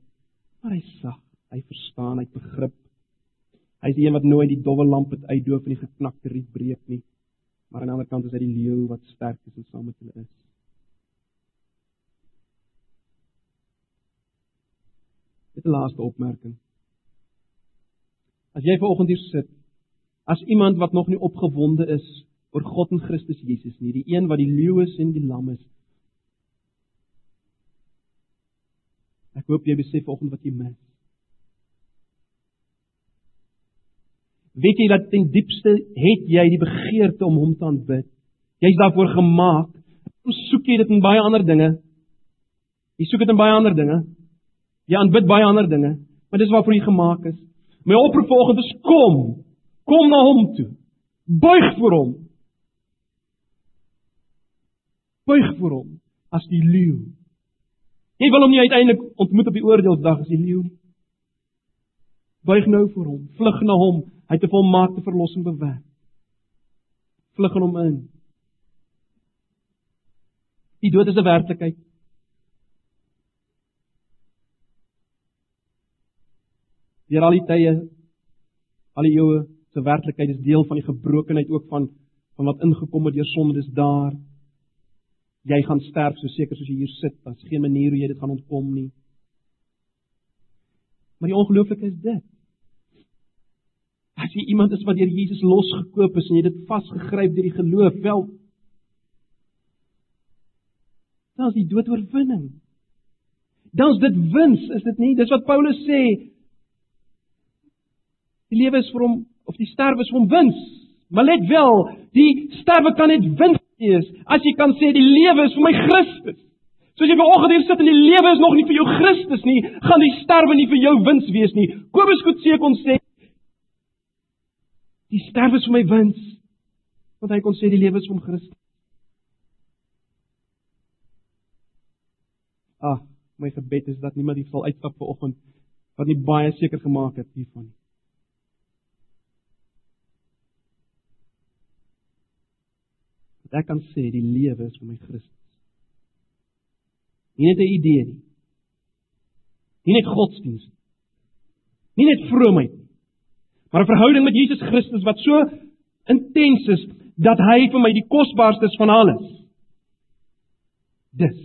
Maar hy's sag. Hy verstaan, hy begrip. Hy's die een wat nooit die dowwe lamp uitdoof en die geknakte riet breek nie. Maar aan die ander kant is hy die leeu wat sterk is en saam met julle is. Dit is 'n laaste opmerking. As jy vanoggend hier sit as iemand wat nog nie opgewonde is oor God en Christus Jesus nie, die een wat die leeu is en die lam is. Ek hoop jy besef vanoggend wat jy mis. Weet jy dat ten diepste het jy die begeerte om hom te aanbid? Jy's daarvoor gemaak. Hoe soek jy dit in baie ander dinge? Jy soek dit in baie ander dinge. Jy aanbid baie ander dinge, maar dis waarvoor jy gemaak is. My oproep vanoggend is kom. Kom na hom toe. Buig voor hom. Buig voor hom as die leeu. Jy wil hom nie uiteindelik ontmoet op die oordeelsdag as die leeu nie. Buig nou voor hom. Vlug na hom. Hy het 'n volmaakte verlossing bewerk. Vlug in hom in. Die dood is 'n werklikheid. deur al die tye al die eeue se werklikheid is deel van die gebrokenheid ook van van wat ingekom het deur sonde dis daar. Jy gaan sterf so seker soos jy hier sit. Daar's geen manier hoe jy dit gaan ontkom nie. Maar die ongelooflike is dit. As jy iemand is wat deur Jesus losgekoop is en jy dit vasgegryp deur die geloof, wel dan is die dood oorwinning. Dan is dit wins, is dit nie? Dis wat Paulus sê. Die lewe is vir hom of die sterwe is vir hom wins. Maar let wel, die sterwe kan net wins wees as jy kan sê die lewe is vir my Christus. Soos jy vanoggend hier sit en die lewe is nog nie vir jou Christus nie, gaan die sterwe nie vir jou wins wees nie. Kobus Kutse kon sê die sterwe is vir my wins want hy kon sê die lewe is vir hom Christus. Ah, my gebed is dat niemand hier sal uitstap vanoggend wat nie baie seker gemaak het hiervan nie. Dat ek kan sê die lewe is vir my Christus. Nie net 'n idee nie. Nie net godsdienst. Nie net vroomheid nie. Maar 'n verhouding met Jesus Christus wat so intens is dat hy vir my die kosbaarste is van alles. Dis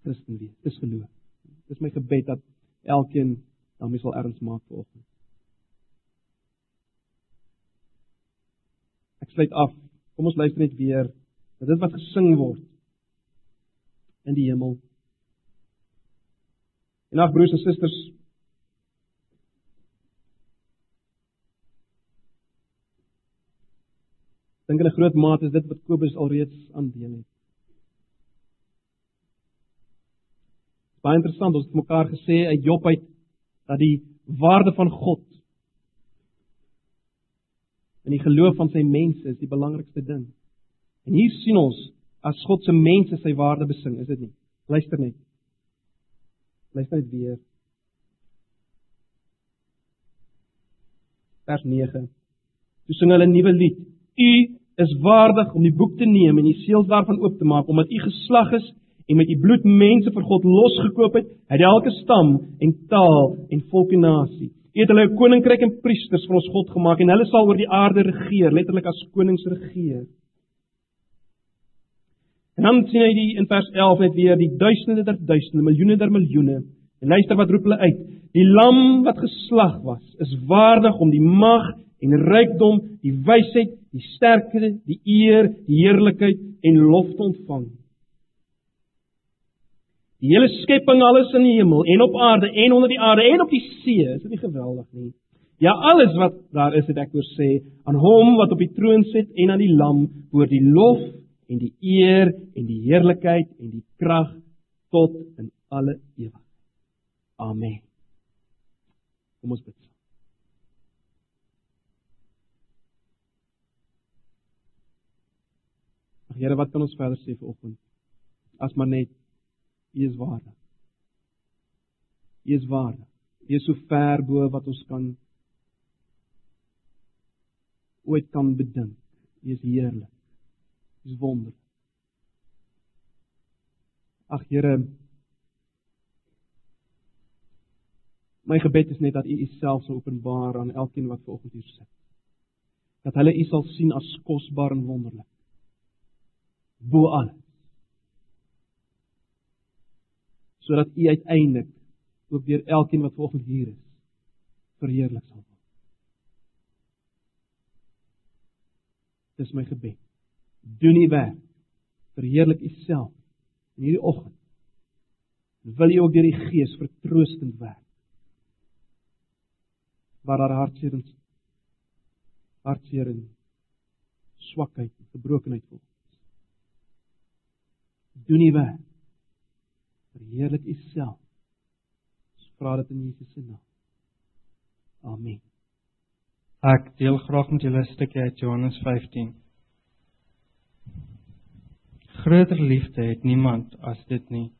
Christen wees. Dis geloof. Dis my gebed dat elkeen daarmee sal erns maak vanoggend. Ek sluit af. Kom ons luister net weer dat dit wat gesing word in die hemel. En ag broers en susters, dink in 'n groot mate is dit wat Kobus alreeds aandeel het. Baie interessant, ons het mekaar gesê uit Job uit dat die waarde van God in die geloof van sy mense is die belangrikste ding. En hier sien ons as God se mense sy waarde besing, is dit nie? Luister net. Luister net weer. Vers 9. Toe sing hulle 'n nuwe lied. U is waardig om die boek te neem en die seels daarvan oop te maak omdat u geslag is en met u bloed mense vir God losgekoop het uit elke stam en taal en volk en nasie. U het hulle 'n koninkryk en priesters vir ons God gemaak en hulle sal oor die aarde regeer, letterlik as konings regeer. En dan sien hy die in vers 11 net weer die duisende der duisende, miljoene der miljoene. En luister wat roep hulle uit. Die lam wat geslag was, is waardig om die mag en rykdom, die wysheid, die sterkte, die eer, die heerlikheid en lof te ontvang. Die hele skepping alles in die hemel en op aarde en onder die aarde en op die see, is dit nie geweldig nie? Ja, alles wat daar is, het ek oor sê, aan hom wat op die troon sit en aan die lam, behoort die lof en die eer en die heerlikheid en die krag tot in alle ewigheid. Amen. Kom ons bid. Here, wat kan ons verder sê vanoggend? As maar net U is waardig. U is waardig. U is so ver bo wat ons kan ooit kan bedink. U is heerlik. U is wonderlik. Ag Here, my gebed is net dat U Uself sal openbaar aan elkeen wat vanoggend hier sit. Dat hulle U sal sien as kosbaar en wonderlik. Bo alles. sodat U uiteindelik ook deur elkeen wat vanoggend hier is verheerlik sal word. Dis my gebed. Doen U werk. Verheerlik U self in hierdie oggend. Wil U ook deur die Gees vertroostend werk. Waar daar hartseer. Hartseer en swakheid en gebrokenheid voel. Doen U werk verheerlik U self. Ons vra dit in Jesus se naam. Amen. Ek deel graag met julle 'n stukkie uit Johannes 15. Groter liefde het niemand as dit nie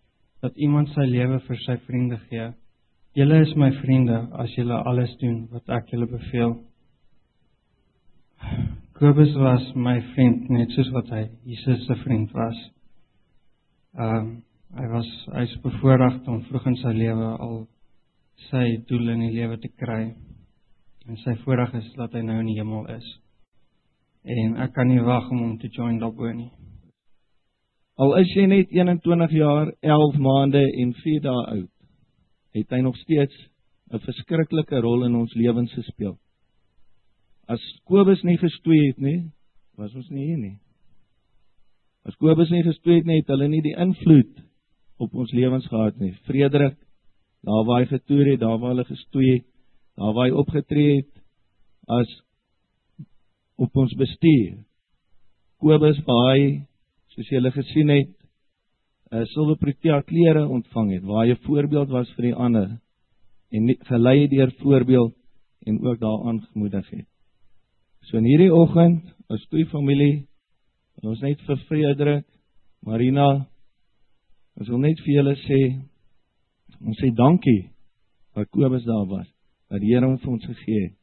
dat iemand sy lewe vir sy vriende gee. Julle is my vriende as julle alles doen wat ek julle beveel. Kobus was my vriend net soos wat hy Jesus se vriend was. Ehm um, Hy was hy's bevoorreg om vroeg in sy lewe al sy doel in die lewe te kry. En sy voorreg is dat hy nou in die hemel is. En ek kan nie wag om hom te join daarbo nie. Al is jy net 21 jaar, 11 maande en 4 dae oud, het hy nog steeds 'n verskriklike rol in ons lewens gespeel. As Kobus nie gestoei het nie, was ons nie hier nie. As Kobus nie gestoei het nie, het hulle nie die invloed op ons lewens gehad nie. Frederik, daar waar hy getoer het, daar waar hulle gestoei het, daar waar hy opgetree het as op ons bestuur. Kobus hy soos julle gesien het, 'n silwer protea klere ontvang het, waar hy 'n voorbeeld was vir die ander en gelei het deur voorbeeld en ook daaraan gemoedig het. So in hierdie oggend, as twee familie, ons net vir Frederik, Marina, ons wil net vir julle sê ons sê dankie dat Kobus daar was, dat die Here hom vir ons gegee het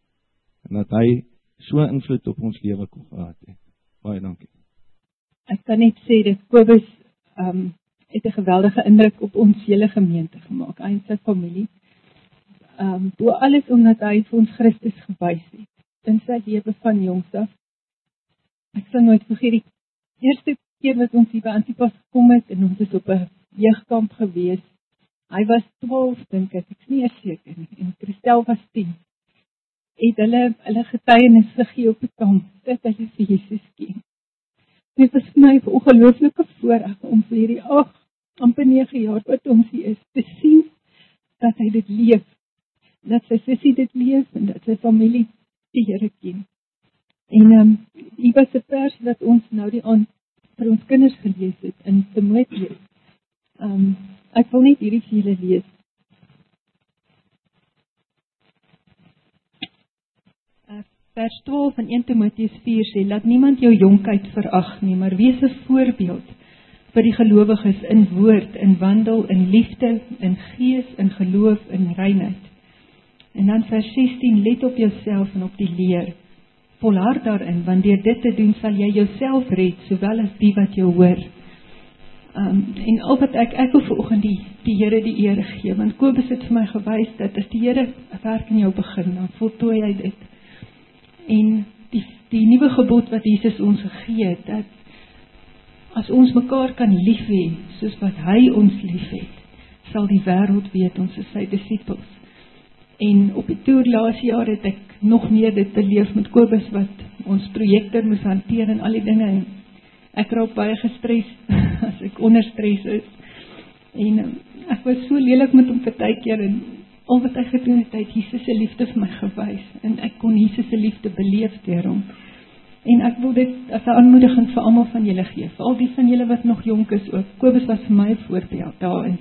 en dat hy so invloed op ons lewe kon gehad het. Baie dankie. Ek kan net sê dat Kobus ehm um, het 'n geweldige indruk op ons hele gemeente gemaak, en sy familie. Ehm um, bo alles omdat hy vir ons Christus gewys het in sy lewe van jongs af. Ek sal nooit vergeet die eerste keer wat ons hier by Antipas gekom het en ons is op 'n jeugkamp gewees. Hy was 12 dink ek, ek is nie seker nie. En Christel was 10 het hulle hulle getuienis gegee op die kamp dat hulle vir Jesus ken. Dit was my 'n ongelooflike voorreg om vir hierdie ag amper 9 jaar wat ons hier is te sien dat hy dit leef. Dat sy sussie dit leef en dat sy familie die Here ken. En ehm um, hier was 'n vers wat ons nou die aan vir ons kinders gelees het in Timoteus. Ehm um, ek wil net hierdie vir julle lees. Vers 12 van 1 Timoteus 4 sê: "Laat niemand jou jonkheid verag nie, maar wees 'n voorbeeld vir die gelowiges in woord, in wandel, in liefde, in gees, in geloof, in reinheid." En dan vers 16: "Let op jouself en op die leer. Volhard daarin, want deur dit te doen sal jy jouself red, sowel as die wat jou hoor." Um, en al wat ek ek wil vanoggend die die Here die eer gee want Kobus het vir my gewys dat as die Here 'n werk in jou begin dan voltooi hy dit en die die nuwe gebod wat Jesus ons gegee het dat as ons mekaar kan lief hê soos wat hy ons liefhet sal die wêreld weet ons is sy disippels en op die toer laas jaar het ek nog meer dit beleef met Kobus wat ons projekte moes hanteer en al die dinge en ek raak baie gestres as ek onder stres is en um, ek was so lelik met hom partykeer en al wat hy gedoen het, hy het Jesus se liefde vir my gewys en ek kon Jesus se liefde beleef deur hom. En ek wil dit as 'n aanmoediging vir almal van julle gee, vir al die van julle wat nog jonk is ook. Kobus was vir my 'n voorbeeld daarin.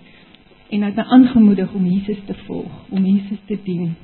En hy het my aangemoedig om Jesus te volg, om Jesus te dien.